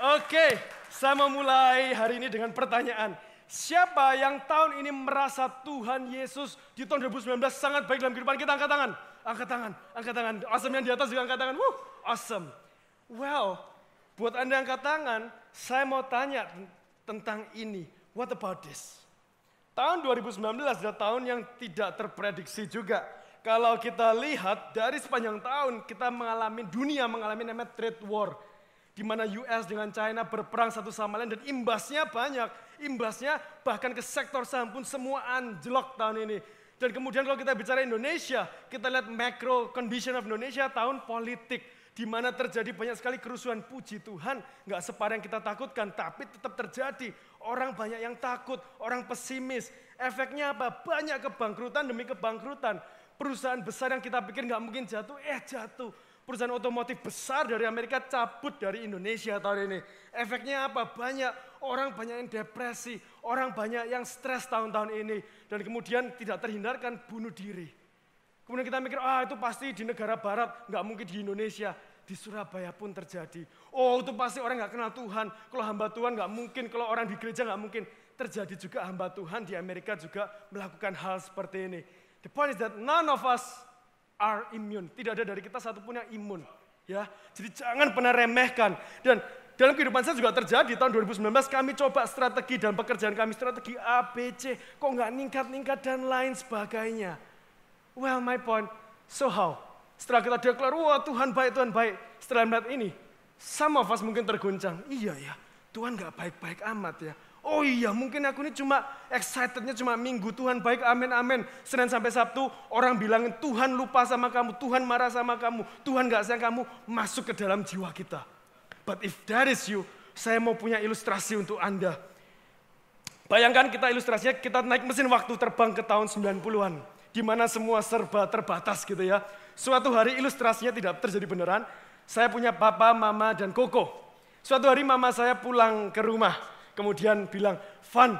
Oke, saya mau mulai hari ini dengan pertanyaan. Siapa yang tahun ini merasa Tuhan Yesus di tahun 2019 sangat baik dalam kehidupan kita? Angkat tangan, angkat tangan, angkat tangan. Awesome yang di atas juga angkat tangan. Wuh, awesome. Well, buat Anda yang angkat tangan, saya mau tanya tentang ini. What about this? Tahun 2019 adalah tahun yang tidak terprediksi juga. Kalau kita lihat dari sepanjang tahun, kita mengalami, dunia mengalami namanya trade war di mana US dengan China berperang satu sama lain dan imbasnya banyak. Imbasnya bahkan ke sektor saham pun semua anjlok tahun ini. Dan kemudian kalau kita bicara Indonesia, kita lihat macro condition of Indonesia tahun politik di mana terjadi banyak sekali kerusuhan. Puji Tuhan, nggak separah yang kita takutkan, tapi tetap terjadi. Orang banyak yang takut, orang pesimis. Efeknya apa? Banyak kebangkrutan demi kebangkrutan. Perusahaan besar yang kita pikir nggak mungkin jatuh, eh jatuh perusahaan otomotif besar dari Amerika cabut dari Indonesia tahun ini. Efeknya apa? Banyak orang banyak yang depresi, orang banyak yang stres tahun-tahun ini. Dan kemudian tidak terhindarkan bunuh diri. Kemudian kita mikir, ah itu pasti di negara barat, nggak mungkin di Indonesia. Di Surabaya pun terjadi. Oh itu pasti orang nggak kenal Tuhan. Kalau hamba Tuhan nggak mungkin, kalau orang di gereja nggak mungkin. Terjadi juga hamba Tuhan di Amerika juga melakukan hal seperti ini. The point is that none of us are immune. Tidak ada dari kita satupun yang imun. Ya, jadi jangan pernah remehkan. Dan dalam kehidupan saya juga terjadi tahun 2019 kami coba strategi dan pekerjaan kami strategi A, B, C, kok nggak ningkat-ningkat dan lain sebagainya. Well, my point, so how? Setelah kita deklar, wah Tuhan baik, Tuhan baik. Setelah melihat ini, some of mungkin terguncang. Iya ya, Tuhan nggak baik-baik amat ya. Oh iya, mungkin aku ini cuma excitednya cuma minggu. Tuhan baik, amin, amin. Senin sampai Sabtu, orang bilangin Tuhan lupa sama kamu, Tuhan marah sama kamu, Tuhan gak sayang kamu, masuk ke dalam jiwa kita. But if that is you, saya mau punya ilustrasi untuk Anda. Bayangkan kita ilustrasinya, kita naik mesin waktu terbang ke tahun 90-an. Di mana semua serba terbatas gitu ya. Suatu hari ilustrasinya tidak terjadi beneran. Saya punya papa, mama, dan koko. Suatu hari mama saya pulang ke rumah Kemudian bilang, Van,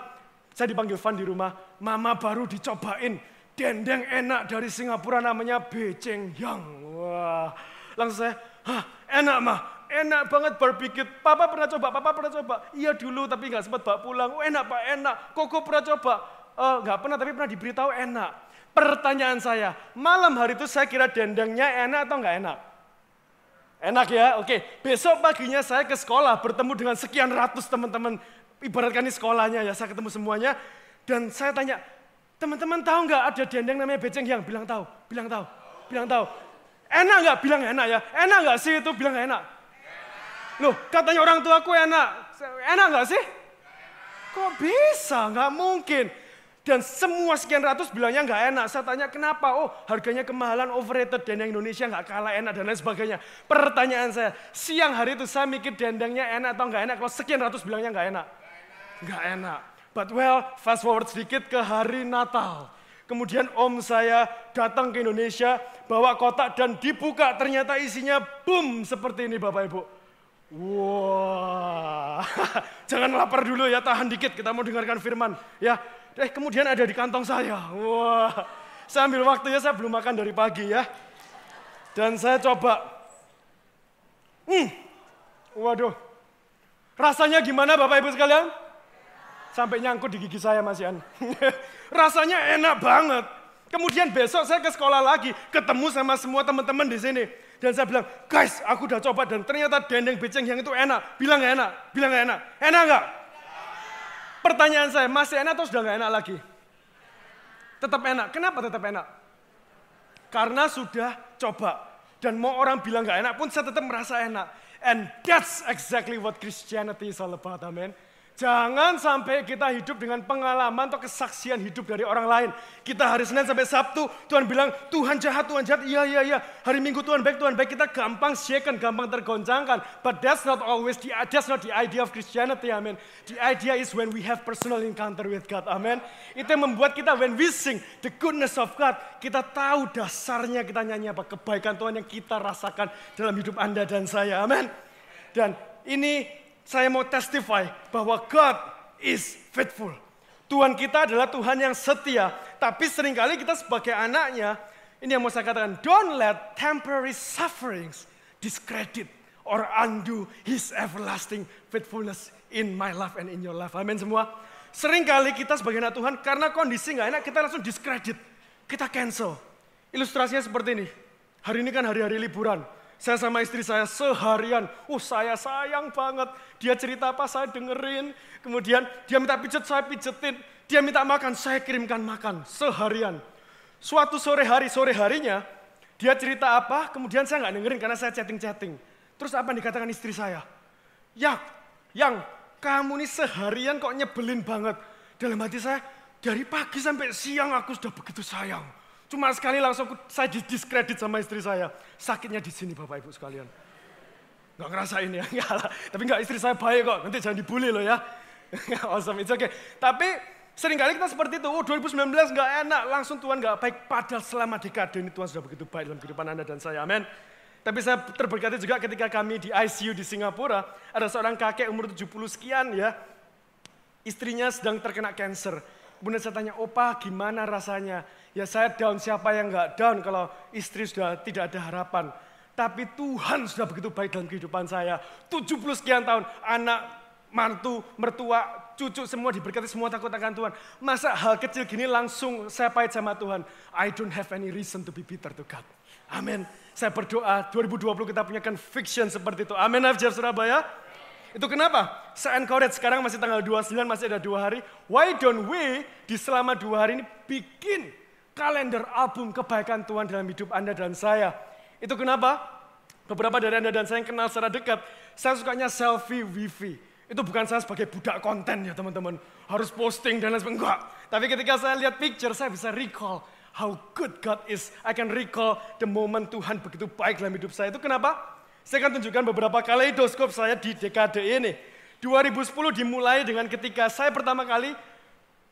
saya dipanggil Van di rumah, mama baru dicobain dendeng enak dari Singapura namanya beceng yang. Wah, langsung saya, hah enak mah, enak banget barbecue. Papa pernah coba, papa pernah coba. Iya dulu tapi nggak sempat bawa pulang. Oh, enak pak, enak. Koko pernah coba. Uh, nggak pernah tapi pernah diberitahu enak. Pertanyaan saya, malam hari itu saya kira dendengnya enak atau nggak enak? Enak ya, oke. Besok paginya saya ke sekolah bertemu dengan sekian ratus teman-teman ibaratkan ini sekolahnya ya, saya ketemu semuanya. Dan saya tanya, teman-teman tahu nggak ada dendeng namanya beceng yang bilang tahu, bilang tahu, bilang tahu. Enak nggak? Bilang enak ya. Enak nggak sih itu? Bilang enak. Loh, katanya orang tua aku enak. Enak nggak sih? Kok bisa? Nggak mungkin. Dan semua sekian ratus bilangnya nggak enak. Saya tanya kenapa? Oh harganya kemahalan, overrated, dan yang Indonesia nggak kalah enak dan lain sebagainya. Pertanyaan saya, siang hari itu saya mikir dendengnya enak atau nggak enak. Kalau sekian ratus bilangnya nggak enak. Nggak enak. But well, fast forward sedikit ke hari Natal. Kemudian om saya datang ke Indonesia, bawa kotak dan dibuka ternyata isinya boom seperti ini Bapak Ibu. Wah, wow. jangan lapar dulu ya, tahan dikit kita mau dengarkan firman. Ya, eh kemudian ada di kantong saya. Wah, wow. saya ambil waktu ya, saya belum makan dari pagi ya. Dan saya coba, hmm, waduh, rasanya gimana Bapak Ibu sekalian? Sampai nyangkut di gigi saya Mas Yan. Rasanya enak banget. Kemudian besok saya ke sekolah lagi, ketemu sama semua teman-teman di sini. Dan saya bilang, guys aku udah coba dan ternyata dendeng beceng yang itu enak. Bilang gak enak? Bilang gak enak? Enak gak? Pertanyaan saya, masih enak atau sudah gak enak lagi? Tetap enak. Kenapa tetap enak? Karena sudah coba. Dan mau orang bilang gak enak pun saya tetap merasa enak. And that's exactly what Christianity is all about, amen. Jangan sampai kita hidup dengan pengalaman atau kesaksian hidup dari orang lain. Kita hari Senin sampai Sabtu, Tuhan bilang, Tuhan jahat, Tuhan jahat, iya, iya, iya. Hari Minggu Tuhan baik, Tuhan baik. Kita gampang shaken, gampang tergoncangkan. But that's not always, the, that's not the idea of Christianity, amen. The idea is when we have personal encounter with God, amen. Itu yang membuat kita, when we sing the goodness of God, kita tahu dasarnya kita nyanyi apa. Kebaikan Tuhan yang kita rasakan dalam hidup Anda dan saya, amen. Dan ini saya mau testify bahwa God is faithful. Tuhan kita adalah Tuhan yang setia. Tapi sering kali kita sebagai anaknya, ini yang mau saya katakan, don't let temporary sufferings discredit or undo his everlasting faithfulness in my life and in your life. Amin semua. Sering kali kita sebagai anak Tuhan karena kondisi nggak enak kita langsung diskredit. Kita cancel. Ilustrasinya seperti ini. Hari ini kan hari-hari liburan. Saya sama istri saya seharian, oh saya sayang banget. Dia cerita apa saya dengerin. Kemudian dia minta pijet, saya pijetin. Dia minta makan, saya kirimkan makan seharian. Suatu sore hari, sore harinya, dia cerita apa, kemudian saya nggak dengerin karena saya chatting-chatting. Terus apa yang dikatakan istri saya? Ya, yang kamu ini seharian kok nyebelin banget. Dalam hati saya, dari pagi sampai siang aku sudah begitu sayang. Cuma sekali langsung saya diskredit sama istri saya. Sakitnya di sini Bapak Ibu sekalian. Gak ngerasain ya, enggak lah. Tapi enggak istri saya baik kok, nanti jangan dibully loh ya. awesome, it's okay. Tapi sering kali kita seperti itu, oh 2019 enggak enak, langsung Tuhan enggak baik. Padahal selama dekade ini Tuhan sudah begitu baik dalam kehidupan Anda dan saya, amin. Tapi saya terberkati juga ketika kami di ICU di Singapura, ada seorang kakek umur 70 sekian ya, istrinya sedang terkena cancer. Kemudian saya tanya, opa gimana rasanya? Ya saya down, siapa yang nggak down kalau istri sudah tidak ada harapan. Tapi Tuhan sudah begitu baik dalam kehidupan saya. 70 sekian tahun, anak, mantu, mertua, cucu semua diberkati, semua takut akan Tuhan. Masa hal kecil gini langsung saya pahit sama Tuhan. I don't have any reason to be bitter to God. Amin. Saya berdoa 2020 kita punya conviction seperti itu. Amin, FJF Surabaya. Itu kenapa? Saya encourage sekarang masih tanggal 29, masih ada dua hari. Why don't we di selama dua hari ini bikin kalender album kebaikan Tuhan dalam hidup Anda dan saya. Itu kenapa? Beberapa dari Anda dan saya yang kenal secara dekat, saya sukanya selfie wifi. Itu bukan saya sebagai budak konten ya teman-teman. Harus posting dan lain sebagainya. Tapi ketika saya lihat picture, saya bisa recall how good God is. I can recall the moment Tuhan begitu baik dalam hidup saya. Itu kenapa? Saya akan tunjukkan beberapa kaleidoskop saya di dekade ini. 2010 dimulai dengan ketika saya pertama kali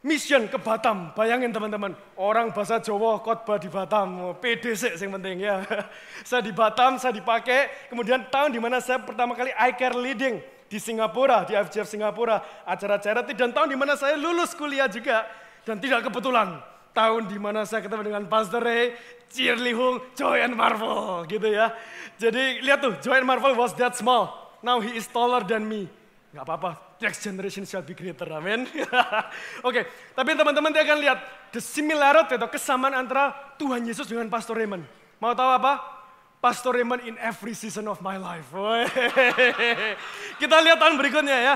mission ke Batam. Bayangin teman-teman, orang bahasa Jawa khotbah di Batam, PDC yang penting ya. saya di Batam, saya dipakai. Kemudian tahun di mana saya pertama kali I Care Leading di Singapura, di FGF Singapura, acara charity dan tahun di mana saya lulus kuliah juga dan tidak kebetulan tahun di mana saya ketemu dengan Pastor Ray, Cheer Hung, Joy and Marvel gitu ya. Jadi lihat tuh, Joy and Marvel was that small. Now he is taller than me. Gak apa-apa, next generation shall be greater, amin. Oke, okay, tapi teman-teman dia akan lihat the similarity atau kesamaan antara Tuhan Yesus dengan Pastor Raymond. Mau tahu apa? Pastor Raymond in every season of my life. Kita lihat tahun berikutnya ya.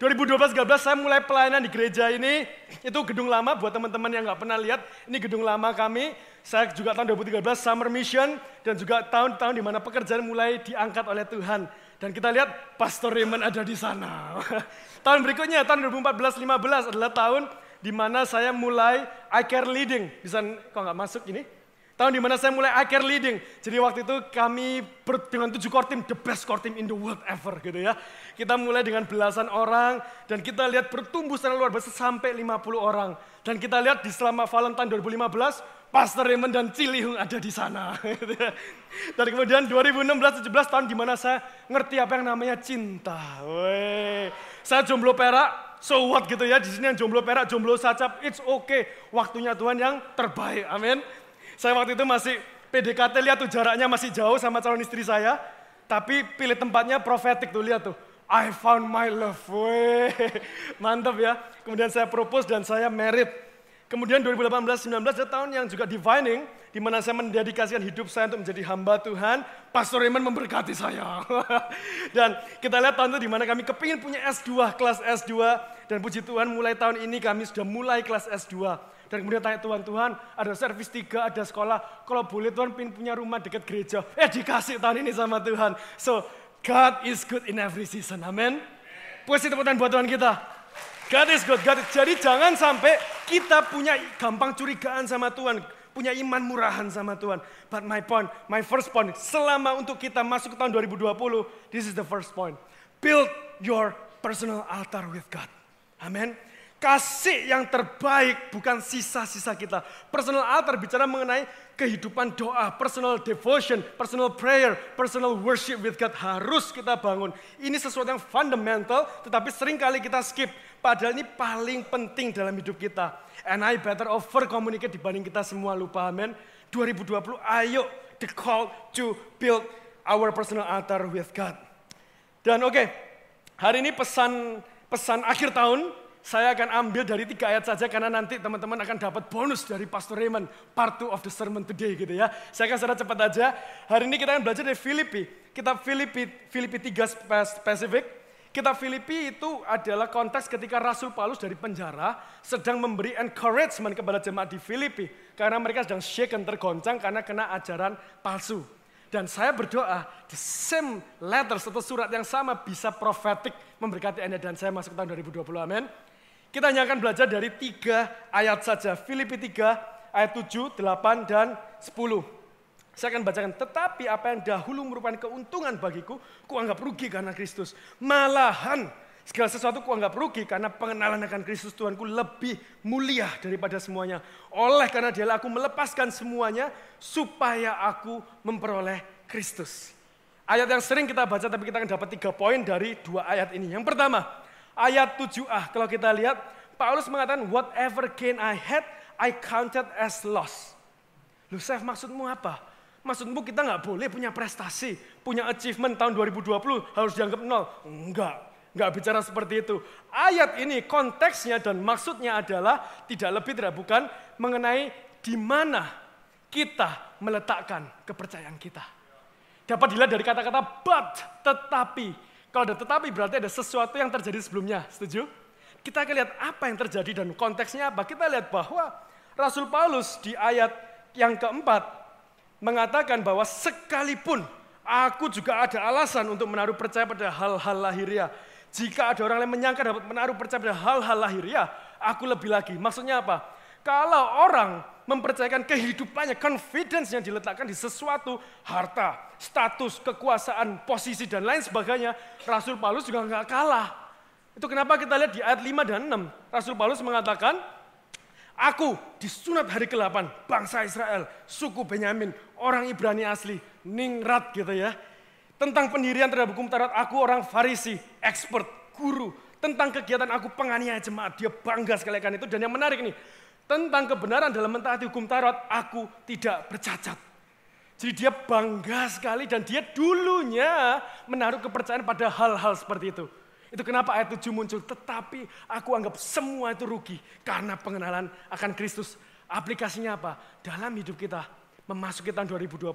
2012-13 saya mulai pelayanan di gereja ini, itu gedung lama buat teman-teman yang nggak pernah lihat, ini gedung lama kami. Saya juga tahun 2013 Summer Mission dan juga tahun-tahun di mana pekerjaan mulai diangkat oleh Tuhan. Dan kita lihat Pastor Raymond ada di sana. tahun berikutnya, tahun 2014-15 adalah tahun di mana saya mulai I Care Leading. Bisa kok nggak masuk ini? Tahun di mana saya mulai Care Leading. Jadi waktu itu kami ber, dengan tujuh core team, the best core team in the world ever gitu ya. Kita mulai dengan belasan orang dan kita lihat bertumbuh secara luar biasa sampai 50 orang. Dan kita lihat di selama Valentine 2015, Pastor Raymond dan Cilihung ada di sana. Gitu ya. dan kemudian 2016-17 tahun di mana saya ngerti apa yang namanya cinta. Wey. Saya jomblo perak, so what gitu ya. Di sini yang jomblo perak, jomblo sacap, it's okay. Waktunya Tuhan yang terbaik, amin. Saya waktu itu masih PDKT, lihat tuh jaraknya masih jauh sama calon istri saya. Tapi pilih tempatnya profetik tuh, lihat tuh. I found my love. Weh, mantap ya. Kemudian saya propose dan saya married. Kemudian 2018-19 adalah tahun yang juga divining, di mana saya mendedikasikan hidup saya untuk menjadi hamba Tuhan. Pastor Raymond memberkati saya. dan kita lihat tahun itu di mana kami kepingin punya S2, kelas S2. Dan puji Tuhan mulai tahun ini kami sudah mulai kelas S2. Dan kemudian tanya Tuhan, Tuhan ada servis tiga, ada sekolah. Kalau boleh Tuhan ingin punya rumah dekat gereja. Eh dikasih tahun ini sama Tuhan. So God is good in every season. Amin. Puji tepuk buat Tuhan kita. God is good. God. Jadi jangan sampai kita punya gampang curigaan sama Tuhan. Punya iman murahan sama Tuhan. But my point, my first point, selama untuk kita masuk ke tahun 2020, this is the first point. Build your personal altar with God. Amin. Kasih yang terbaik bukan sisa-sisa kita. Personal altar bicara mengenai kehidupan doa, personal devotion, personal prayer, personal worship with God harus kita bangun. Ini sesuatu yang fundamental tetapi sering kali kita skip. Padahal ini paling penting dalam hidup kita. And I better over communicate dibanding kita semua lupa amin. 2020 ayo the call to build our personal altar with God. Dan oke, okay, hari ini pesan pesan akhir tahun saya akan ambil dari tiga ayat saja karena nanti teman-teman akan dapat bonus dari Pastor Raymond part 2 of the sermon today gitu ya. Saya akan secara cepat aja. Hari ini kita akan belajar dari Filipi. Kitab Filipi Filipi 3 spesifik. Kitab Filipi itu adalah konteks ketika Rasul Paulus dari penjara sedang memberi encouragement kepada jemaat di Filipi karena mereka sedang shaken tergoncang karena kena ajaran palsu. Dan saya berdoa, the same letters atau surat yang sama bisa prophetic memberkati Anda dan saya masuk tahun 2020, amin. Kita hanya akan belajar dari tiga ayat saja. Filipi 3 ayat 7, 8, dan 10. Saya akan bacakan, tetapi apa yang dahulu merupakan keuntungan bagiku, kuanggap rugi karena Kristus. Malahan segala sesuatu kuanggap rugi karena pengenalan akan Kristus Tuhanku lebih mulia daripada semuanya. Oleh karena dialah aku melepaskan semuanya supaya aku memperoleh Kristus. Ayat yang sering kita baca tapi kita akan dapat tiga poin dari dua ayat ini. Yang pertama, ayat 7a. Kalau kita lihat, Paulus mengatakan, whatever gain I had, I counted as loss. Lu, Chef, maksudmu apa? Maksudmu kita nggak boleh punya prestasi, punya achievement tahun 2020 harus dianggap nol? Enggak, enggak bicara seperti itu. Ayat ini konteksnya dan maksudnya adalah tidak lebih tidak bukan mengenai di mana kita meletakkan kepercayaan kita. Dapat dilihat dari kata-kata but, tetapi, kalau ada tetapi berarti ada sesuatu yang terjadi sebelumnya, setuju? Kita akan lihat apa yang terjadi dan konteksnya apa. Kita lihat bahwa Rasul Paulus di ayat yang keempat mengatakan bahwa sekalipun aku juga ada alasan untuk menaruh percaya pada hal-hal lahiriah. Jika ada orang yang menyangka dapat menaruh percaya pada hal-hal lahiriah, aku lebih lagi. Maksudnya apa? Kalau orang mempercayakan kehidupannya, confidence yang diletakkan di sesuatu, harta, status, kekuasaan, posisi, dan lain sebagainya, Rasul Paulus juga nggak kalah. Itu kenapa kita lihat di ayat 5 dan 6, Rasul Paulus mengatakan, Aku disunat hari ke-8, bangsa Israel, suku Benyamin, orang Ibrani asli, ningrat gitu ya. Tentang pendirian terhadap hukum Taurat, aku orang Farisi, expert, guru. Tentang kegiatan aku penganiaya jemaat, dia bangga sekali akan itu. Dan yang menarik nih, tentang kebenaran dalam mentaati hukum Taurat, aku tidak bercacat. Jadi dia bangga sekali dan dia dulunya menaruh kepercayaan pada hal-hal seperti itu. Itu kenapa ayat 7 muncul. Tetapi aku anggap semua itu rugi karena pengenalan akan Kristus. Aplikasinya apa? Dalam hidup kita memasuki tahun 2020.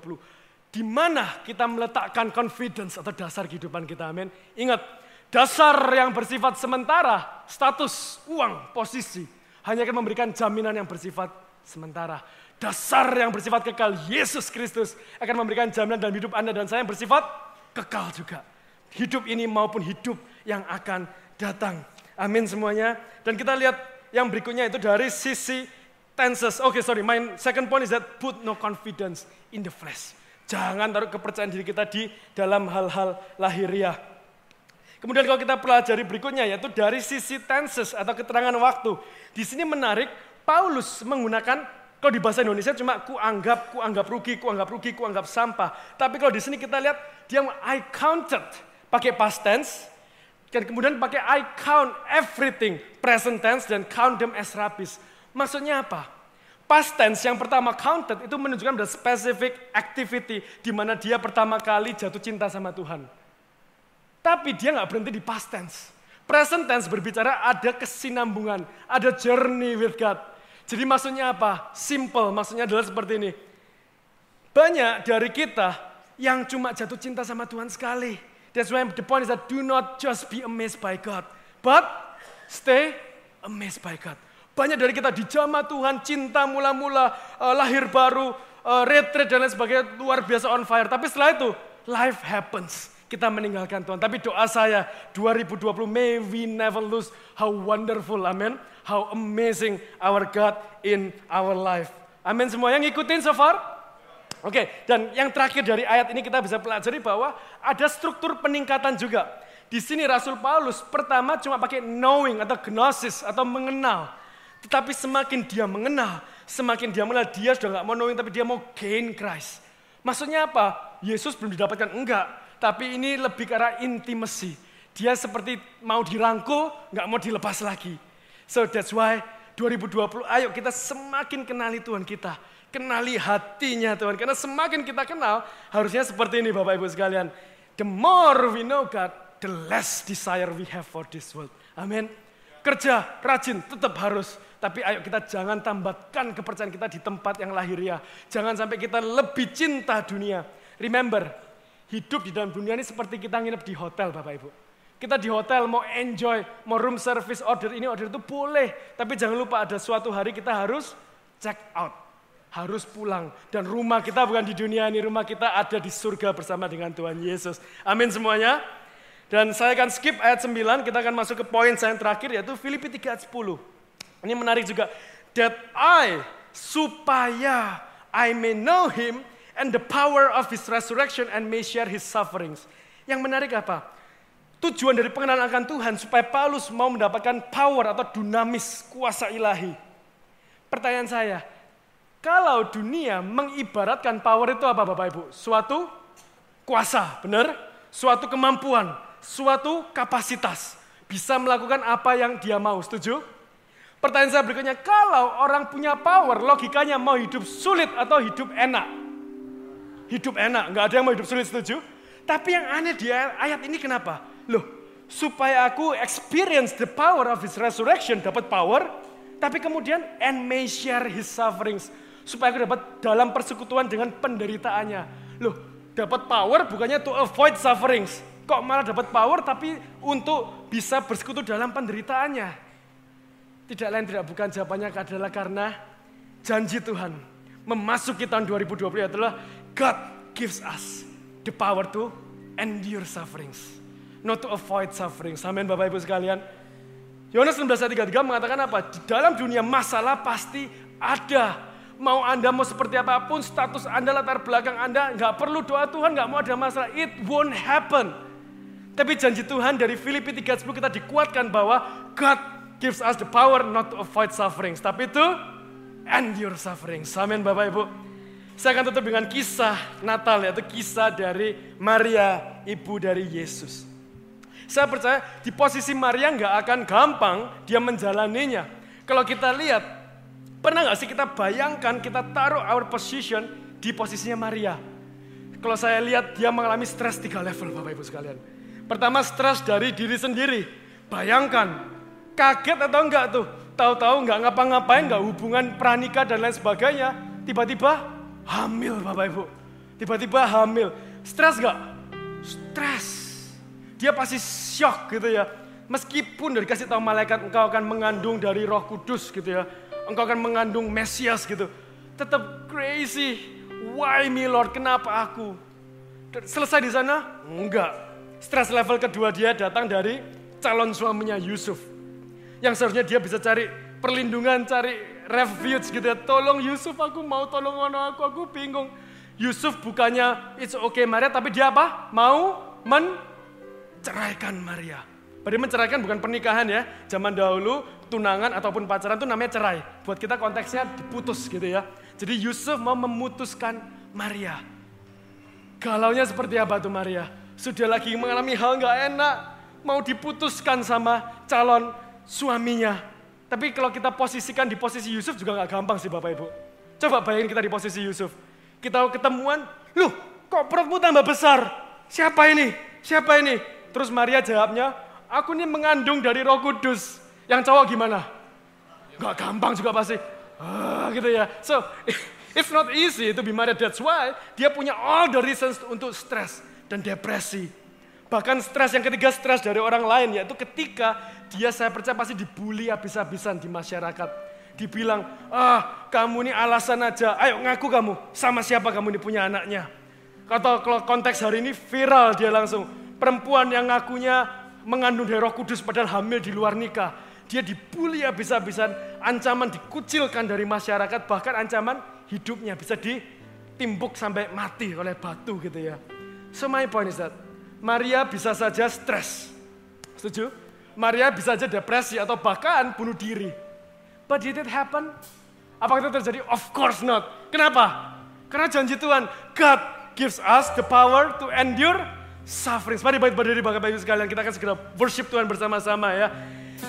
Di mana kita meletakkan confidence atau dasar kehidupan kita. Amin. Ingat, dasar yang bersifat sementara, status, uang, posisi, hanya akan memberikan jaminan yang bersifat sementara. Dasar yang bersifat kekal, Yesus Kristus akan memberikan jaminan dalam hidup Anda dan saya yang bersifat kekal juga. Hidup ini maupun hidup yang akan datang. Amin semuanya. Dan kita lihat yang berikutnya itu dari sisi tenses. Oke, okay, sorry. My second point is that put no confidence in the flesh. Jangan taruh kepercayaan diri kita di dalam hal-hal lahiriah. Kemudian kalau kita pelajari berikutnya yaitu dari sisi tenses atau keterangan waktu. Di sini menarik, Paulus menggunakan kalau di bahasa Indonesia cuma ku anggap, ku anggap rugi, ku anggap rugi, ku anggap sampah. Tapi kalau di sini kita lihat dia I counted pakai past tense dan kemudian pakai I count everything present tense dan count them as rubbish. Maksudnya apa? Past tense yang pertama counted itu menunjukkan ada specific activity di mana dia pertama kali jatuh cinta sama Tuhan. Tapi dia nggak berhenti di past tense. Present tense berbicara ada kesinambungan, ada journey with God. Jadi maksudnya apa? Simple, maksudnya adalah seperti ini. Banyak dari kita yang cuma jatuh cinta sama Tuhan sekali. That's why the point is that do not just be amazed by God, but stay amazed by God. Banyak dari kita dijamah Tuhan, cinta mula-mula, uh, lahir baru, uh, retreat dan lain sebagainya, luar biasa on fire. Tapi setelah itu, life happens kita meninggalkan Tuhan. Tapi doa saya 2020 may we never lose how wonderful, amen. How amazing our God in our life. Amin semua yang ngikutin so far? Oke, okay, dan yang terakhir dari ayat ini kita bisa pelajari bahwa ada struktur peningkatan juga. Di sini Rasul Paulus pertama cuma pakai knowing atau gnosis atau mengenal. Tetapi semakin dia mengenal, semakin dia mengenal, dia sudah nggak mau knowing tapi dia mau gain Christ. Maksudnya apa? Yesus belum didapatkan? Enggak tapi ini lebih ke arah intimacy. Dia seperti mau dirangkul, nggak mau dilepas lagi. So that's why 2020, ayo kita semakin kenali Tuhan kita. Kenali hatinya Tuhan. Karena semakin kita kenal, harusnya seperti ini Bapak Ibu sekalian. The more we know God, the less desire we have for this world. Amin. Kerja, rajin, tetap harus. Tapi ayo kita jangan tambatkan kepercayaan kita di tempat yang lahiriah. Jangan sampai kita lebih cinta dunia. Remember, hidup di dalam dunia ini seperti kita nginep di hotel Bapak Ibu. Kita di hotel mau enjoy, mau room service, order ini, order itu boleh. Tapi jangan lupa ada suatu hari kita harus check out. Harus pulang. Dan rumah kita bukan di dunia ini, rumah kita ada di surga bersama dengan Tuhan Yesus. Amin semuanya. Dan saya akan skip ayat 9, kita akan masuk ke poin saya yang terakhir yaitu Filipi 3 ayat 10. Ini menarik juga. That I, supaya I may know him and the power of his resurrection and may share his sufferings. Yang menarik apa? Tujuan dari pengenalan akan Tuhan supaya Paulus mau mendapatkan power atau dunamis kuasa ilahi. Pertanyaan saya, kalau dunia mengibaratkan power itu apa Bapak Ibu? Suatu kuasa, benar? Suatu kemampuan, suatu kapasitas. Bisa melakukan apa yang dia mau, setuju? Pertanyaan saya berikutnya, kalau orang punya power, logikanya mau hidup sulit atau hidup enak? Hidup enak, nggak ada yang mau hidup sulit, setuju? Tapi yang aneh di ayat ini kenapa? Loh, supaya aku experience the power of his resurrection, dapat power, tapi kemudian and may share his sufferings. Supaya aku dapat dalam persekutuan dengan penderitaannya. Loh, dapat power bukannya to avoid sufferings, Kok malah dapat power tapi untuk bisa bersekutu dalam penderitaannya. Tidak lain tidak bukan jawabannya adalah karena janji Tuhan memasuki tahun 2020 adalah God gives us the power to endure sufferings. Not to avoid sufferings. Amin Bapak Ibu sekalian. Yohanes 19 ayat 33 mengatakan apa? Di dalam dunia masalah pasti ada. Mau Anda mau seperti apa pun, status Anda, latar belakang Anda, nggak perlu doa Tuhan, nggak mau ada masalah. It won't happen. Tapi janji Tuhan dari Filipi 3.10 kita dikuatkan bahwa God gives us the power not to avoid sufferings. Tapi itu endure suffering. Amin Bapak Ibu. Saya akan tutup dengan kisah Natal yaitu kisah dari Maria, ibu dari Yesus. Saya percaya di posisi Maria nggak akan gampang dia menjalaninya. Kalau kita lihat, pernah nggak sih kita bayangkan kita taruh our position di posisinya Maria. Kalau saya lihat dia mengalami stres tiga level Bapak Ibu sekalian. Pertama stres dari diri sendiri. Bayangkan, kaget atau enggak tuh? Tahu-tahu enggak ngapa-ngapain, enggak hubungan pranikah dan lain sebagainya. Tiba-tiba hamil Bapak Ibu. Tiba-tiba hamil. Stres enggak? Stres. Dia pasti shock gitu ya. Meskipun dari kasih tahu malaikat engkau akan mengandung dari roh kudus gitu ya. Engkau akan mengandung Mesias gitu. Tetap crazy. Why me Lord? Kenapa aku? Selesai di sana? Enggak Stres level kedua dia datang dari calon suaminya Yusuf. Yang seharusnya dia bisa cari perlindungan, cari refuge gitu ya. Tolong Yusuf, aku mau tolong ono aku, aku bingung. Yusuf bukannya it's okay Maria, tapi dia apa? Mau menceraikan Maria. Berarti menceraikan bukan pernikahan ya. Zaman dahulu tunangan ataupun pacaran itu namanya cerai. Buat kita konteksnya diputus gitu ya. Jadi Yusuf mau memutuskan Maria. Galaunya seperti apa tuh Maria? sudah lagi mengalami hal nggak enak, mau diputuskan sama calon suaminya. Tapi kalau kita posisikan di posisi Yusuf juga nggak gampang sih Bapak Ibu. Coba bayangin kita di posisi Yusuf. Kita ketemuan, loh kok perutmu tambah besar? Siapa ini? Siapa ini? Terus Maria jawabnya, aku ini mengandung dari roh kudus. Yang cowok gimana? Gak gampang juga pasti. Ah, gitu ya. So, it's not easy to be married. That's why dia punya all the reasons untuk stress dan depresi. Bahkan stres yang ketiga stres dari orang lain yaitu ketika dia saya percaya pasti dibully habis-habisan di masyarakat. Dibilang, ah kamu ini alasan aja, ayo ngaku kamu, sama siapa kamu ini punya anaknya. Atau kalau konteks hari ini viral dia langsung, perempuan yang ngakunya mengandung dari roh kudus padahal hamil di luar nikah. Dia dibully habis-habisan, ancaman dikucilkan dari masyarakat, bahkan ancaman hidupnya bisa ditimbuk sampai mati oleh batu gitu ya. So my point is that Maria bisa saja stres. Setuju? Maria bisa saja depresi atau bahkan bunuh diri. But did it happen? Apakah itu terjadi? Of course not. Kenapa? Karena janji Tuhan, God gives us the power to endure suffering. Mari baik berdiri Bapak Ibu sekalian, kita akan segera worship Tuhan bersama-sama ya.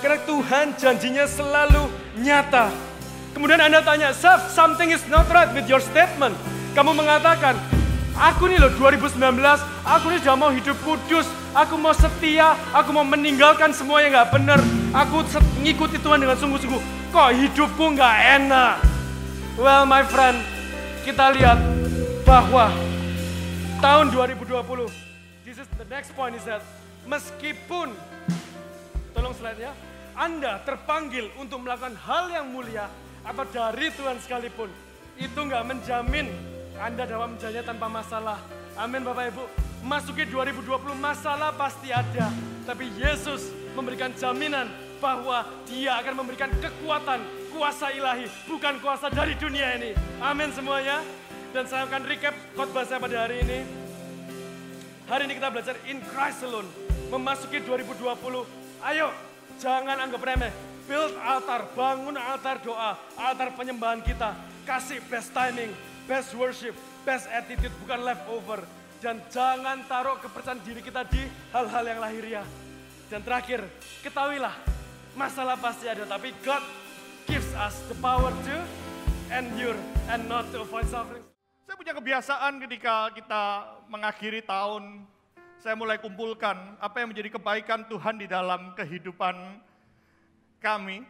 Karena Tuhan janjinya selalu nyata. Kemudian Anda tanya, something is not right with your statement. Kamu mengatakan, Aku nih loh 2019, aku nih sudah mau hidup kudus, aku mau setia, aku mau meninggalkan semua yang gak benar. Aku ngikuti Tuhan dengan sungguh-sungguh. Kok hidupku gak enak? Well my friend, kita lihat bahwa tahun 2020, this is the next point is that meskipun, tolong slide ya, Anda terpanggil untuk melakukan hal yang mulia atau dari Tuhan sekalipun, itu nggak menjamin anda dapat menjalani tanpa masalah. Amin Bapak Ibu. Masuki 2020 masalah pasti ada. Tapi Yesus memberikan jaminan bahwa dia akan memberikan kekuatan, kuasa ilahi, bukan kuasa dari dunia ini. Amin semuanya. Dan saya akan recap khotbah saya pada hari ini. Hari ini kita belajar in Christ alone. Memasuki 2020. Ayo, jangan anggap remeh. Build altar, bangun altar doa, altar penyembahan kita. Kasih best timing, best worship, best attitude, bukan leftover. Dan jangan taruh kepercayaan diri kita di hal-hal yang lahiriah. Dan terakhir, ketahuilah, masalah pasti ada, tapi God gives us the power to endure and not to avoid suffering. Saya punya kebiasaan ketika kita mengakhiri tahun, saya mulai kumpulkan apa yang menjadi kebaikan Tuhan di dalam kehidupan kami.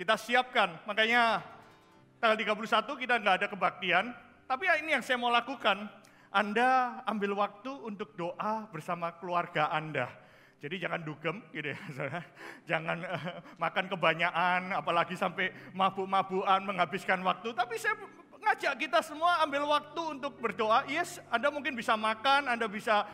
Kita siapkan, makanya tanggal 31 kita nggak ada kebaktian, tapi ya ini yang saya mau lakukan. Anda ambil waktu untuk doa bersama keluarga Anda. Jadi jangan dugem gitu ya, jangan uh, makan kebanyakan, apalagi sampai mabuk-mabukan menghabiskan waktu. Tapi saya ngajak kita semua ambil waktu untuk berdoa. Yes, Anda mungkin bisa makan, Anda bisa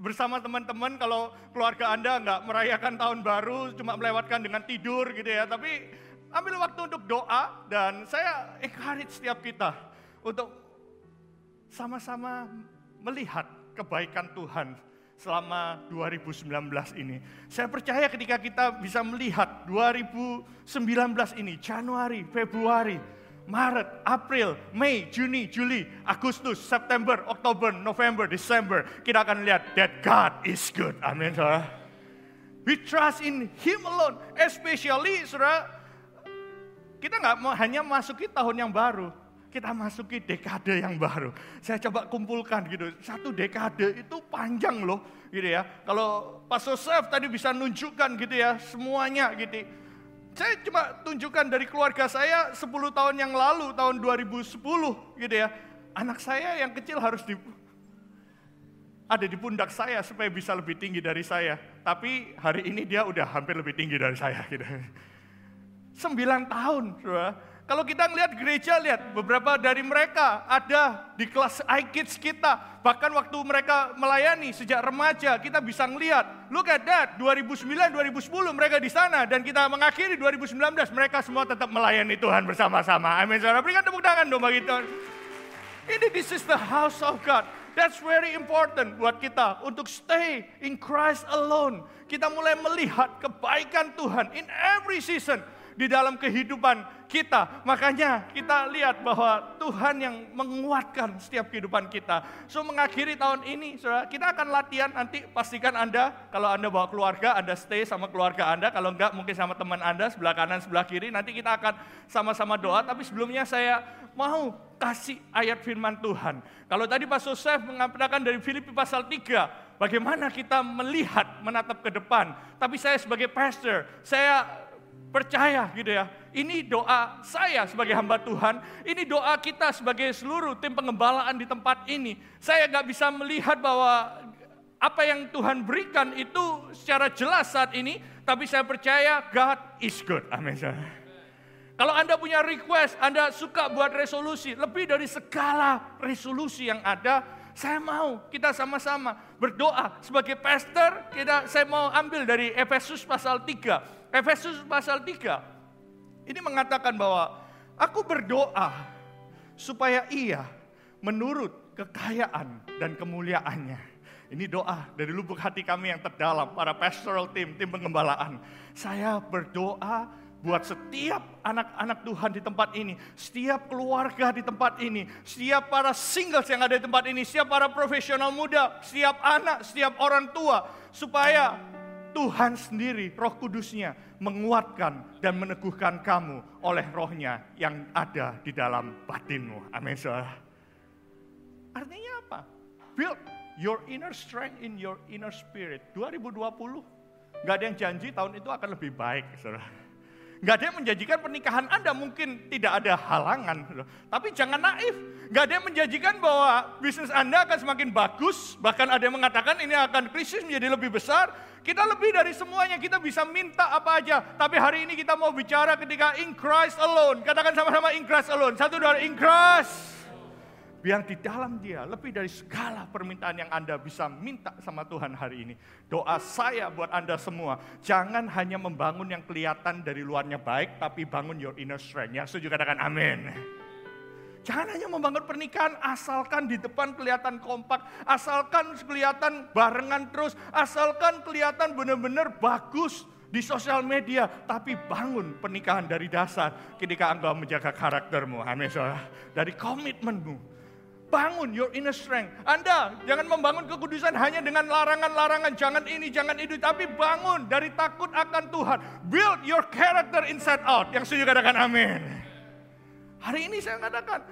bersama teman-teman kalau keluarga Anda nggak merayakan tahun baru, cuma melewatkan dengan tidur gitu ya. Tapi ambil waktu untuk doa dan saya encourage setiap kita untuk sama-sama melihat kebaikan Tuhan selama 2019 ini. Saya percaya ketika kita bisa melihat 2019 ini, Januari, Februari, Maret, April, Mei, Juni, Juli, Agustus, September, Oktober, November, Desember, kita akan lihat that God is good. Amin, saudara. We trust in Him alone, especially, saudara, kita nggak hanya masuki tahun yang baru, kita masuki dekade yang baru. Saya coba kumpulkan gitu, satu dekade itu panjang loh gitu ya. Kalau Pak Sosef tadi bisa nunjukkan gitu ya, semuanya gitu. Saya cuma tunjukkan dari keluarga saya 10 tahun yang lalu, tahun 2010 gitu ya. Anak saya yang kecil harus di, ada di pundak saya supaya bisa lebih tinggi dari saya. Tapi hari ini dia udah hampir lebih tinggi dari saya gitu. Sembilan tahun, saudara kalau kita ngelihat gereja, lihat beberapa dari mereka ada di kelas iKids kita. Bahkan waktu mereka melayani sejak remaja, kita bisa ngelihat. Look at that, 2009, 2010 mereka di sana. Dan kita mengakhiri 2019, mereka semua tetap melayani Tuhan bersama-sama. Amin. Saudara, berikan tepuk tangan dong bagi Tuhan. Ini this is the house of God. That's very important buat kita untuk stay in Christ alone. Kita mulai melihat kebaikan Tuhan in every season di dalam kehidupan kita. Makanya kita lihat bahwa Tuhan yang menguatkan setiap kehidupan kita. So mengakhiri tahun ini, saudara, kita akan latihan nanti pastikan Anda, kalau Anda bawa keluarga, Anda stay sama keluarga Anda. Kalau enggak mungkin sama teman Anda, sebelah kanan, sebelah kiri. Nanti kita akan sama-sama doa. Tapi sebelumnya saya mau kasih ayat firman Tuhan. Kalau tadi Pak Sosef mengatakan dari Filipi pasal 3, bagaimana kita melihat, menatap ke depan. Tapi saya sebagai pastor, saya Percaya gitu ya. Ini doa saya sebagai hamba Tuhan. Ini doa kita sebagai seluruh tim pengembalaan di tempat ini. Saya nggak bisa melihat bahwa apa yang Tuhan berikan itu secara jelas saat ini. Tapi saya percaya God is good. Amin. Kalau Anda punya request, Anda suka buat resolusi. Lebih dari segala resolusi yang ada, saya mau kita sama-sama berdoa sebagai pastor. Kita saya mau ambil dari Efesus pasal 3 Efesus pasal 3 ini mengatakan bahwa aku berdoa supaya ia menurut kekayaan dan kemuliaannya. Ini doa dari lubuk hati kami yang terdalam, para pastoral team, tim pengembalaan. Saya berdoa buat setiap anak-anak Tuhan di tempat ini, setiap keluarga di tempat ini, setiap para singles yang ada di tempat ini, setiap para profesional muda, setiap anak, setiap orang tua, supaya Tuhan sendiri, roh kudusnya menguatkan dan meneguhkan kamu oleh rohnya yang ada di dalam batinmu. Amin saudara. Artinya apa? build your inner strength in your inner spirit. 2020, nggak ada yang janji tahun itu akan lebih baik, saudara. Gak ada yang menjanjikan pernikahan Anda mungkin tidak ada halangan. Tapi jangan naif. Gak ada yang menjanjikan bahwa bisnis Anda akan semakin bagus. Bahkan ada yang mengatakan ini akan krisis menjadi lebih besar. Kita lebih dari semuanya, kita bisa minta apa aja. Tapi hari ini kita mau bicara ketika in Christ alone. Katakan sama-sama in Christ alone. Satu, dua, in Christ Biar di dalam dia lebih dari segala permintaan yang Anda bisa minta sama Tuhan hari ini. Doa saya buat Anda semua, jangan hanya membangun yang kelihatan dari luarnya baik, tapi bangun your inner strength. Yang setuju katakan amin. Jangan hanya membangun pernikahan asalkan di depan kelihatan kompak, asalkan kelihatan barengan terus, asalkan kelihatan benar-benar bagus di sosial media, tapi bangun pernikahan dari dasar ketika engkau menjaga karaktermu. Amin, saudara. Dari komitmenmu, Bangun your inner strength. Anda jangan membangun kekudusan hanya dengan larangan-larangan, jangan ini, jangan itu, tapi bangun dari takut akan Tuhan. Build your character inside out. Yang setuju katakan amin. Hari ini saya katakan,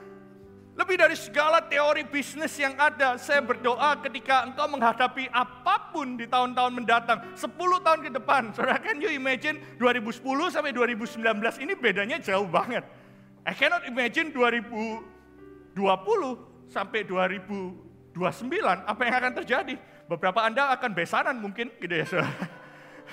lebih dari segala teori bisnis yang ada, saya berdoa ketika engkau menghadapi apa pun di tahun-tahun mendatang, 10 tahun ke depan. Saudara, can you imagine 2010 sampai 2019 ini bedanya jauh banget. I cannot imagine 2020 sampai 2029 apa yang akan terjadi? Beberapa Anda akan besaran mungkin gitu ya saudara.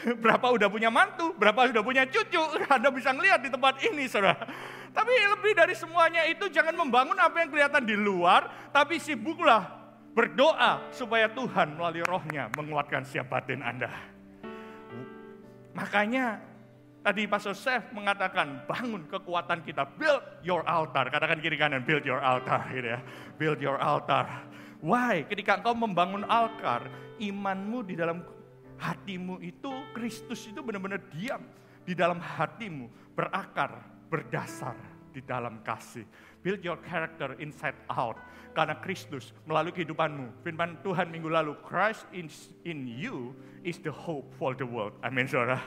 Berapa udah punya mantu, berapa sudah punya cucu, Anda bisa ngelihat di tempat ini saudara. Tapi lebih dari semuanya itu jangan membangun apa yang kelihatan di luar, tapi sibuklah berdoa supaya Tuhan melalui rohnya menguatkan siap batin Anda. Makanya Tadi Pastor Chef mengatakan bangun kekuatan kita, build your altar. Katakan kiri kanan, build your altar gitu ya. Build your altar. Why? Ketika engkau membangun altar, imanmu di dalam hatimu itu, Kristus itu benar-benar diam di dalam hatimu, berakar, berdasar di dalam kasih. Build your character inside out. Karena Kristus melalui kehidupanmu. Firman Tuhan minggu lalu, Christ in, in you is the hope for the world. Amin saudara.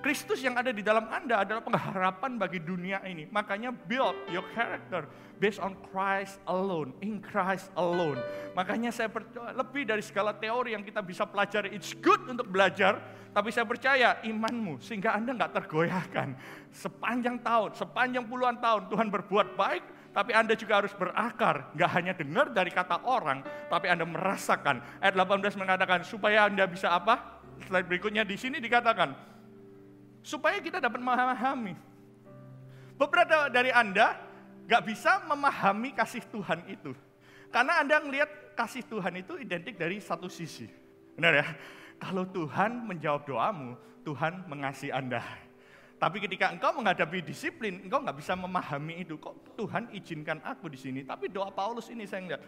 Kristus yang ada di dalam Anda adalah pengharapan bagi dunia ini. Makanya build your character based on Christ alone, in Christ alone. Makanya saya percaya lebih dari segala teori yang kita bisa pelajari, it's good untuk belajar, tapi saya percaya imanmu sehingga Anda nggak tergoyahkan. Sepanjang tahun, sepanjang puluhan tahun Tuhan berbuat baik, tapi Anda juga harus berakar. Nggak hanya dengar dari kata orang, tapi Anda merasakan. Ayat 18 mengatakan, supaya Anda bisa apa? Slide berikutnya di sini dikatakan, supaya kita dapat memahami. Beberapa dari Anda gak bisa memahami kasih Tuhan itu. Karena Anda melihat kasih Tuhan itu identik dari satu sisi. Benar ya? Kalau Tuhan menjawab doamu, Tuhan mengasihi Anda. Tapi ketika engkau menghadapi disiplin, engkau nggak bisa memahami itu. Kok Tuhan izinkan aku di sini? Tapi doa Paulus ini saya lihat.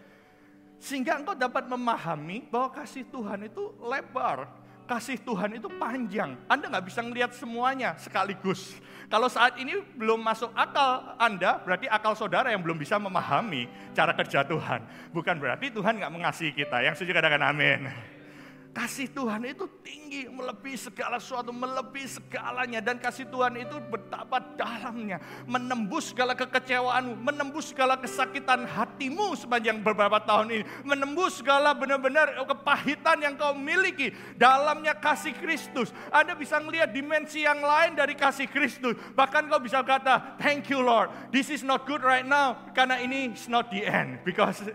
Sehingga engkau dapat memahami bahwa kasih Tuhan itu lebar, kasih Tuhan itu panjang. Anda nggak bisa ngelihat semuanya sekaligus. Kalau saat ini belum masuk akal Anda, berarti akal saudara yang belum bisa memahami cara kerja Tuhan. Bukan berarti Tuhan nggak mengasihi kita. Yang setuju katakan amin. Kasih Tuhan itu tinggi, melebihi segala sesuatu, melebihi segalanya. Dan kasih Tuhan itu betapa dalamnya, menembus segala kekecewaanmu, menembus segala kesakitan hatimu sepanjang beberapa tahun ini. Menembus segala benar-benar kepahitan yang kau miliki. Dalamnya kasih Kristus. Anda bisa melihat dimensi yang lain dari kasih Kristus. Bahkan kau bisa kata, thank you Lord, this is not good right now. Karena ini is not the end. Because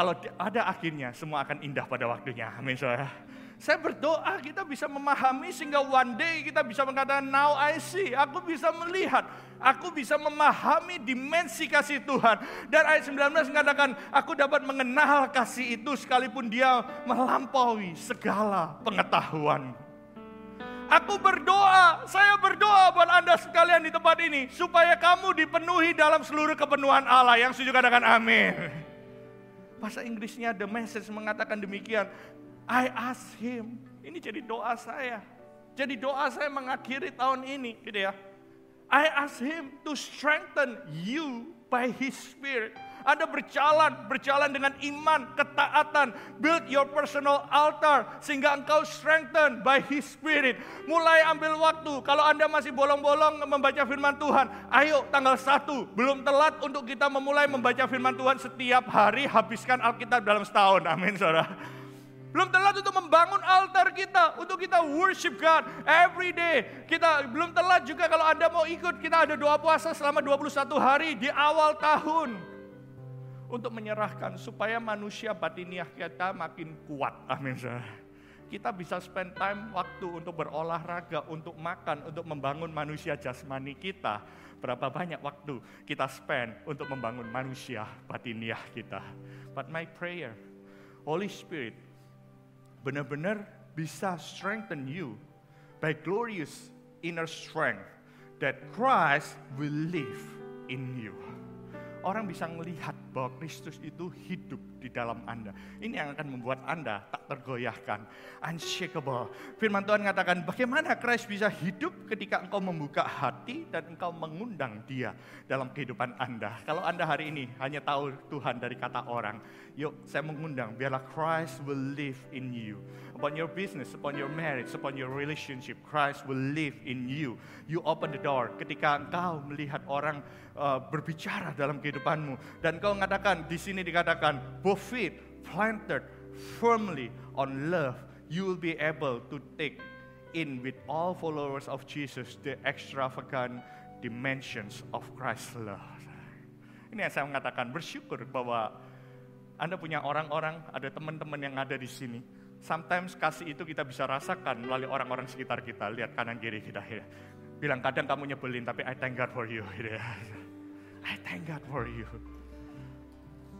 kalau ada akhirnya, semua akan indah pada waktunya. Amin, saudara. Saya berdoa kita bisa memahami sehingga one day kita bisa mengatakan now I see. Aku bisa melihat. Aku bisa memahami dimensi kasih Tuhan. Dan ayat 19 mengatakan aku dapat mengenal kasih itu sekalipun dia melampaui segala pengetahuan. Aku berdoa, saya berdoa buat Anda sekalian di tempat ini. Supaya kamu dipenuhi dalam seluruh kepenuhan Allah. Yang setuju katakan amin. Bahasa Inggrisnya The Message mengatakan demikian. I ask him. Ini jadi doa saya. Jadi doa saya mengakhiri tahun ini gitu ya. I ask him to strengthen you by his spirit. Anda berjalan, berjalan dengan iman, ketaatan. Build your personal altar sehingga engkau strengthen by His Spirit. Mulai ambil waktu. Kalau Anda masih bolong-bolong membaca firman Tuhan, ayo tanggal 1. Belum telat untuk kita memulai membaca firman Tuhan setiap hari. Habiskan Alkitab dalam setahun. Amin saudara. Belum telat untuk membangun altar kita, untuk kita worship God every day. Kita belum telat juga kalau Anda mau ikut, kita ada doa puasa selama 21 hari di awal tahun. Untuk menyerahkan supaya manusia batiniah kita makin kuat. Amin. Kita bisa spend time waktu untuk berolahraga, untuk makan, untuk membangun manusia jasmani kita. Berapa banyak waktu kita spend untuk membangun manusia batiniah kita. But my prayer, Holy Spirit, benar-benar bisa strengthen you by glorious inner strength that Christ will live in you. Orang bisa melihat bahwa Kristus itu hidup di dalam Anda. Ini yang akan membuat Anda tak tergoyahkan, unshakable. Firman Tuhan mengatakan bagaimana Kristus bisa hidup ketika engkau membuka hati dan engkau mengundang dia dalam kehidupan Anda. Kalau Anda hari ini hanya tahu Tuhan dari kata orang, yuk saya mengundang biarlah Christ will live in you. Upon your business, upon your marriage, upon your relationship, Christ will live in you. You open the door ketika engkau melihat orang uh, berbicara dalam kehidupanmu dan engkau mengatakan di sini dikatakan both feet planted firmly on love, you will be able to take in with all followers of Jesus the extravagant dimensions of Christ's love. Ini yang saya mengatakan bersyukur bahwa Anda punya orang-orang, ada teman-teman yang ada di sini Sometimes kasih itu kita bisa rasakan melalui orang-orang sekitar kita. Lihat kanan kiri kita ya. Bilang kadang kamu nyebelin tapi I thank God for you. Gitu ya. I thank God for you.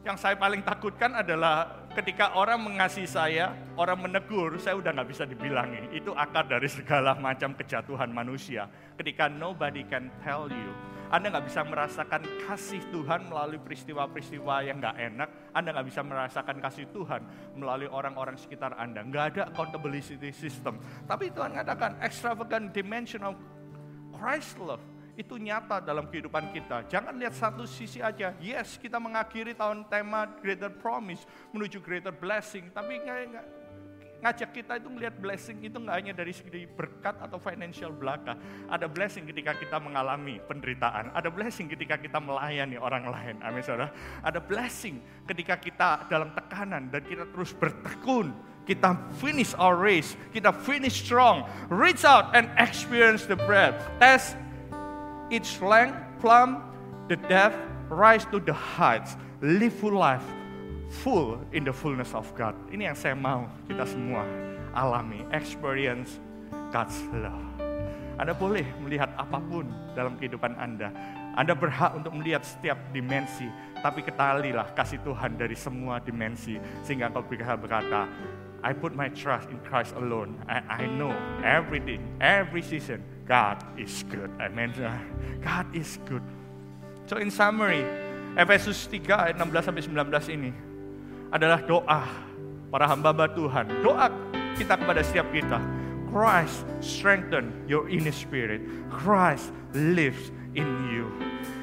Yang saya paling takutkan adalah ketika orang mengasihi saya, orang menegur, saya udah nggak bisa dibilangi. Itu akar dari segala macam kejatuhan manusia. Ketika nobody can tell you anda nggak bisa merasakan kasih Tuhan melalui peristiwa-peristiwa yang nggak enak. Anda nggak bisa merasakan kasih Tuhan melalui orang-orang sekitar Anda. Nggak ada accountability system. Tapi Tuhan katakan extravagant dimension of Christ love itu nyata dalam kehidupan kita. Jangan lihat satu sisi aja. Yes, kita mengakhiri tahun tema Greater Promise menuju Greater Blessing, tapi ngajak kita itu melihat blessing itu nggak hanya dari segi berkat atau financial belaka. Ada blessing ketika kita mengalami penderitaan. Ada blessing ketika kita melayani orang lain. Amin saudara. Ada blessing ketika kita dalam tekanan dan kita terus bertekun. Kita finish our race. Kita finish strong. Reach out and experience the breath. Test its length, plumb the depth, rise to the heights. Live full life full in the fullness of God. Ini yang saya mau kita semua alami, experience God's love. Anda boleh melihat apa pun dalam kehidupan Anda. Anda berhak untuk melihat setiap dimensi, tapi ketalilah kasih Tuhan dari semua dimensi sehingga engkau berkata, I put my trust in Christ alone. I, I know everything, every season, God is good. Amen. God is good. So in summary, Efesus 3 ayat 16 sampai 19 ini adalah doa para hamba-hamba Tuhan. Doa kita kepada setiap kita. Christ strengthen your inner spirit. Christ lives in you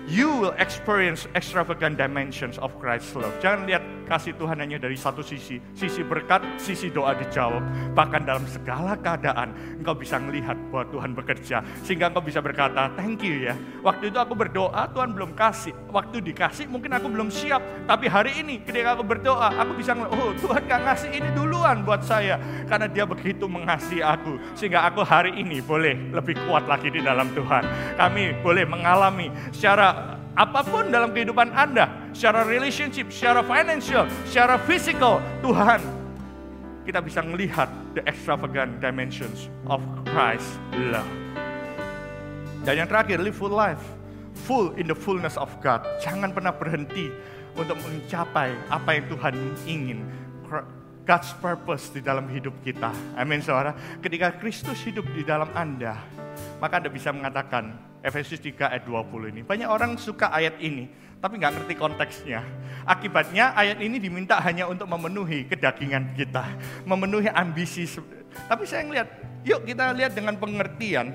you will experience extravagant dimensions of Christ's love. Jangan lihat kasih Tuhan hanya dari satu sisi, sisi berkat, sisi doa dijawab. Bahkan dalam segala keadaan, engkau bisa melihat bahwa Tuhan bekerja. Sehingga engkau bisa berkata, thank you ya. Waktu itu aku berdoa, Tuhan belum kasih. Waktu dikasih, mungkin aku belum siap. Tapi hari ini, ketika aku berdoa, aku bisa oh Tuhan gak ngasih ini duluan buat saya. Karena dia begitu mengasihi aku. Sehingga aku hari ini boleh lebih kuat lagi di dalam Tuhan. Kami boleh mengalami secara apa pun dalam kehidupan Anda, secara relationship, secara financial, secara physical, Tuhan, kita bisa melihat the extravagant dimensions of Christ love. Dan yang terakhir, live full life, full in the fullness of God. Jangan pernah berhenti untuk mencapai apa yang Tuhan ingin. God's purpose di dalam hidup kita. Amin saudara. Ketika Kristus hidup di dalam Anda, maka Anda bisa mengatakan, Efesus 3 ayat 20 ini. Banyak orang suka ayat ini, tapi nggak ngerti konteksnya. Akibatnya ayat ini diminta hanya untuk memenuhi kedagingan kita, memenuhi ambisi. Tapi saya ngeliat, yuk kita lihat dengan pengertian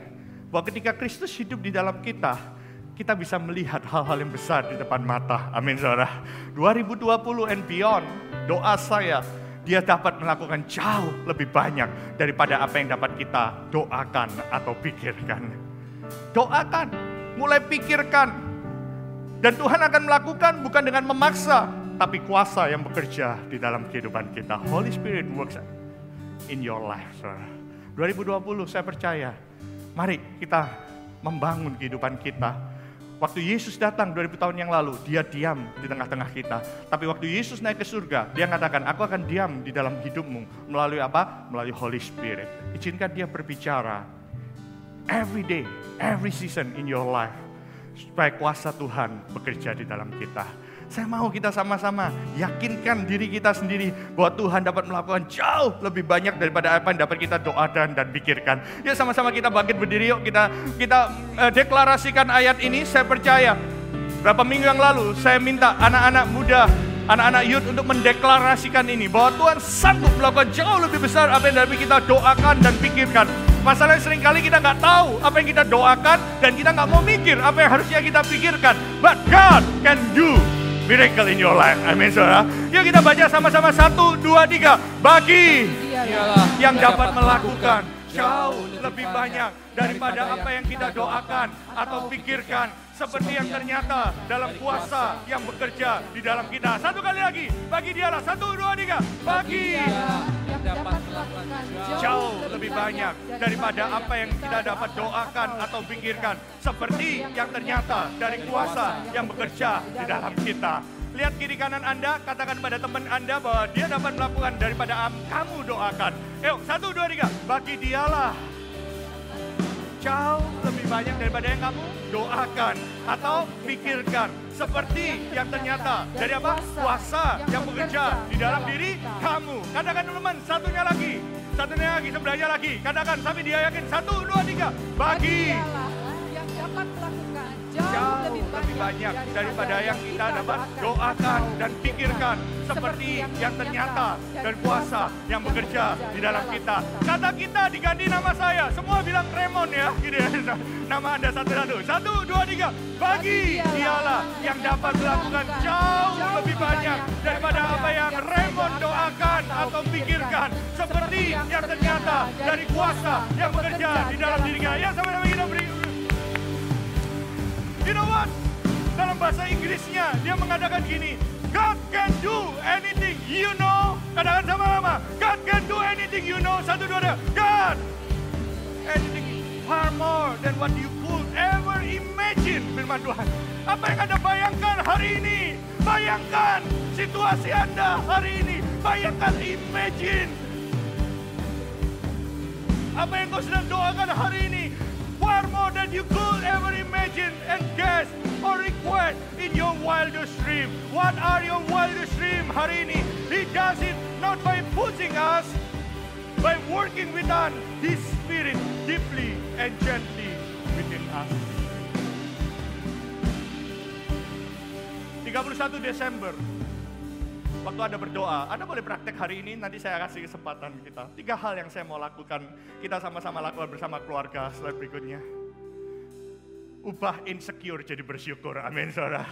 bahwa ketika Kristus hidup di dalam kita, kita bisa melihat hal-hal yang besar di depan mata. Amin saudara. 2020 and beyond, doa saya dia dapat melakukan jauh lebih banyak daripada apa yang dapat kita doakan atau pikirkan. Doakan, mulai pikirkan. Dan Tuhan akan melakukan bukan dengan memaksa, tapi kuasa yang bekerja di dalam kehidupan kita. Holy Spirit works in your life. Saudara. 2020 saya percaya, mari kita membangun kehidupan kita Waktu Yesus datang 2000 tahun yang lalu, dia diam di tengah-tengah kita. Tapi waktu Yesus naik ke surga, dia mengatakan, aku akan diam di dalam hidupmu. Melalui apa? Melalui Holy Spirit. Izinkan dia berbicara. Every day, every season in your life. Supaya kuasa Tuhan bekerja di dalam kita. Saya mau kita sama-sama yakinkan diri kita sendiri bahwa Tuhan dapat melakukan jauh lebih banyak daripada apa yang dapat kita doakan dan pikirkan. Ya sama-sama kita bangkit berdiri yuk kita kita uh, deklarasikan ayat ini. Saya percaya berapa minggu yang lalu saya minta anak-anak muda anak-anak youth untuk mendeklarasikan ini bahwa Tuhan sanggup melakukan jauh lebih besar apa yang dapat kita doakan dan pikirkan. Masalahnya sering kali kita nggak tahu apa yang kita doakan dan kita nggak mau mikir apa yang harusnya kita pikirkan. But God can do miracle in your life. Amin saudara. Yuk kita baca sama-sama satu, dua, tiga. Bagi yang dapat melakukan jauh lebih banyak daripada apa yang kita doakan atau pikirkan seperti yang ternyata dalam kuasa yang bekerja di dalam kita. Satu kali lagi, bagi dialah satu, dua, tiga. Bagi melakukan jauh lebih banyak daripada apa yang kita dapat doakan atau pikirkan. Seperti yang ternyata dari kuasa yang bekerja di dalam kita. Lihat kiri kanan Anda, katakan pada teman Anda bahwa dia dapat melakukan daripada kamu doakan. Yuk, satu, dua, tiga. Bagi dialah jauh lebih banyak daripada yang kamu doakan atau pikirkan. Seperti yang ternyata dari apa? Kuasa yang bekerja di dalam diri kamu. Katakan teman-teman, satunya lagi. Satunya lagi, sebelahnya lagi. Katakan sampai dia yakin. Satu, dua, tiga. Bagi dapat melakukan jauh lebih banyak daripada yang kita dapat doakan dan pikirkan seperti yang ternyata dan kuasa yang bekerja di dalam kita. Kata kita diganti nama saya, semua bilang Remon ya, gitu ya. Nama Anda satu-satu. Satu, dua, tiga. Bagi dialah yang dapat melakukan jauh lebih banyak daripada apa yang Remon doakan atau pikirkan. Seperti yang ternyata dari kuasa yang bekerja di dalam dirinya. Ya sama-sama kita beri You know what? Dalam bahasa Inggrisnya dia mengatakan gini, God can do anything you know. Katakan sama-sama, God can do anything you know. Satu dua tiga, God anything far more than what you could ever imagine. Firman Tuhan. Apa yang Anda bayangkan hari ini? Bayangkan situasi Anda hari ini. Bayangkan, imagine. Apa yang kau sedang doakan hari ini? Far more than you could ever imagine and guess or request in your wildest dream. What are your wildest dream hari ini? He does it not by pushing us, by working with us, His Spirit deeply and gently within us. 31 Desember Waktu Anda berdoa, Anda boleh praktek hari ini, nanti saya kasih kesempatan kita. Tiga hal yang saya mau lakukan, kita sama-sama lakukan bersama keluarga slide berikutnya. Ubah insecure jadi bersyukur, amin saudara.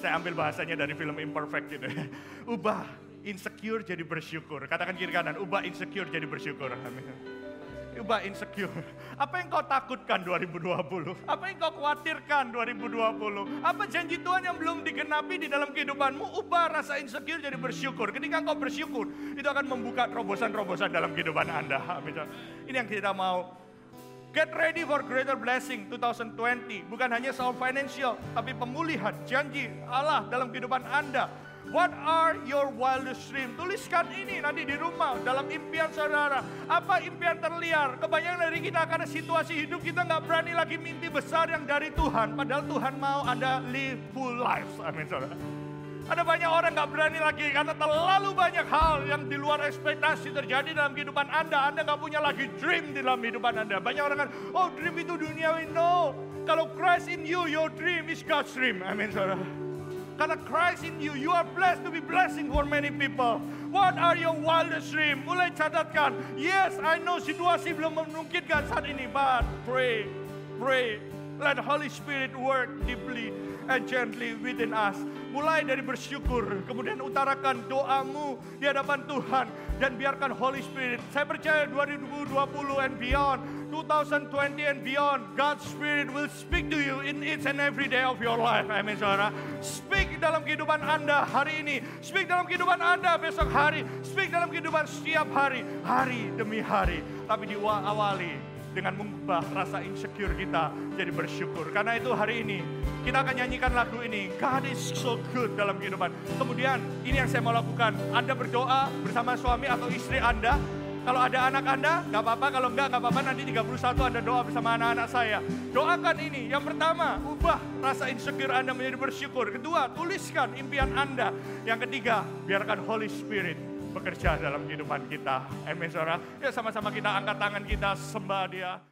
Saya ambil bahasanya dari film Imperfect itu. Ubah insecure jadi bersyukur. Katakan kiri kanan, ubah insecure jadi bersyukur, amin. Ubah insecure. Apa yang kau takutkan 2020? Apa yang kau khawatirkan 2020? Apa janji Tuhan yang belum digenapi di dalam kehidupanmu? Ubah rasa insecure jadi bersyukur. Ketika kau bersyukur, itu akan membuka terobosan-terobosan dalam kehidupan Anda. Ini yang kita mau. Get ready for greater blessing 2020. Bukan hanya soal financial, tapi pemulihan, janji Allah dalam kehidupan Anda What are your wildest dream? Tuliskan ini nanti di rumah dalam impian saudara. Apa impian terliar? Kebanyakan dari kita karena situasi hidup kita nggak berani lagi mimpi besar yang dari Tuhan. Padahal Tuhan mau Anda live full life. Amin saudara. Ada banyak orang nggak berani lagi karena terlalu banyak hal yang di luar ekspektasi terjadi dalam kehidupan Anda. Anda nggak punya lagi dream di dalam kehidupan Anda. Banyak orang kan, oh dream itu duniawi. No. Kalau Christ in you, your dream is God's dream. Amin saudara. Karena Christ in you, you are blessed to be blessing for many people. What are your wildest dream? Mulai catatkan. Yes, I know situasi belum memungkinkan saat ini, but pray, pray, Let Holy Spirit work deeply and gently within us. Mulai dari bersyukur, kemudian utarakan doamu di hadapan Tuhan dan biarkan Holy Spirit. Saya percaya 2020 and beyond, 2020 and beyond, God's Spirit will speak to you in each and every day of your life. Amin saudara. Speak dalam kehidupan Anda hari ini. Speak dalam kehidupan Anda besok hari. Speak dalam kehidupan setiap hari. Hari demi hari. Tapi diawali dengan mengubah rasa insecure kita jadi bersyukur. Karena itu hari ini kita akan nyanyikan lagu ini. God is so good dalam kehidupan. Kemudian ini yang saya mau lakukan. Anda berdoa bersama suami atau istri Anda. Kalau ada anak Anda, nggak apa-apa. Kalau enggak, nggak apa-apa. Nanti 31 Anda doa bersama anak-anak saya. Doakan ini. Yang pertama, ubah rasa insecure Anda menjadi bersyukur. Kedua, tuliskan impian Anda. Yang ketiga, biarkan Holy Spirit bekerja dalam kehidupan kita. Amin, saudara. Ya sama-sama kita angkat tangan kita, sembah dia.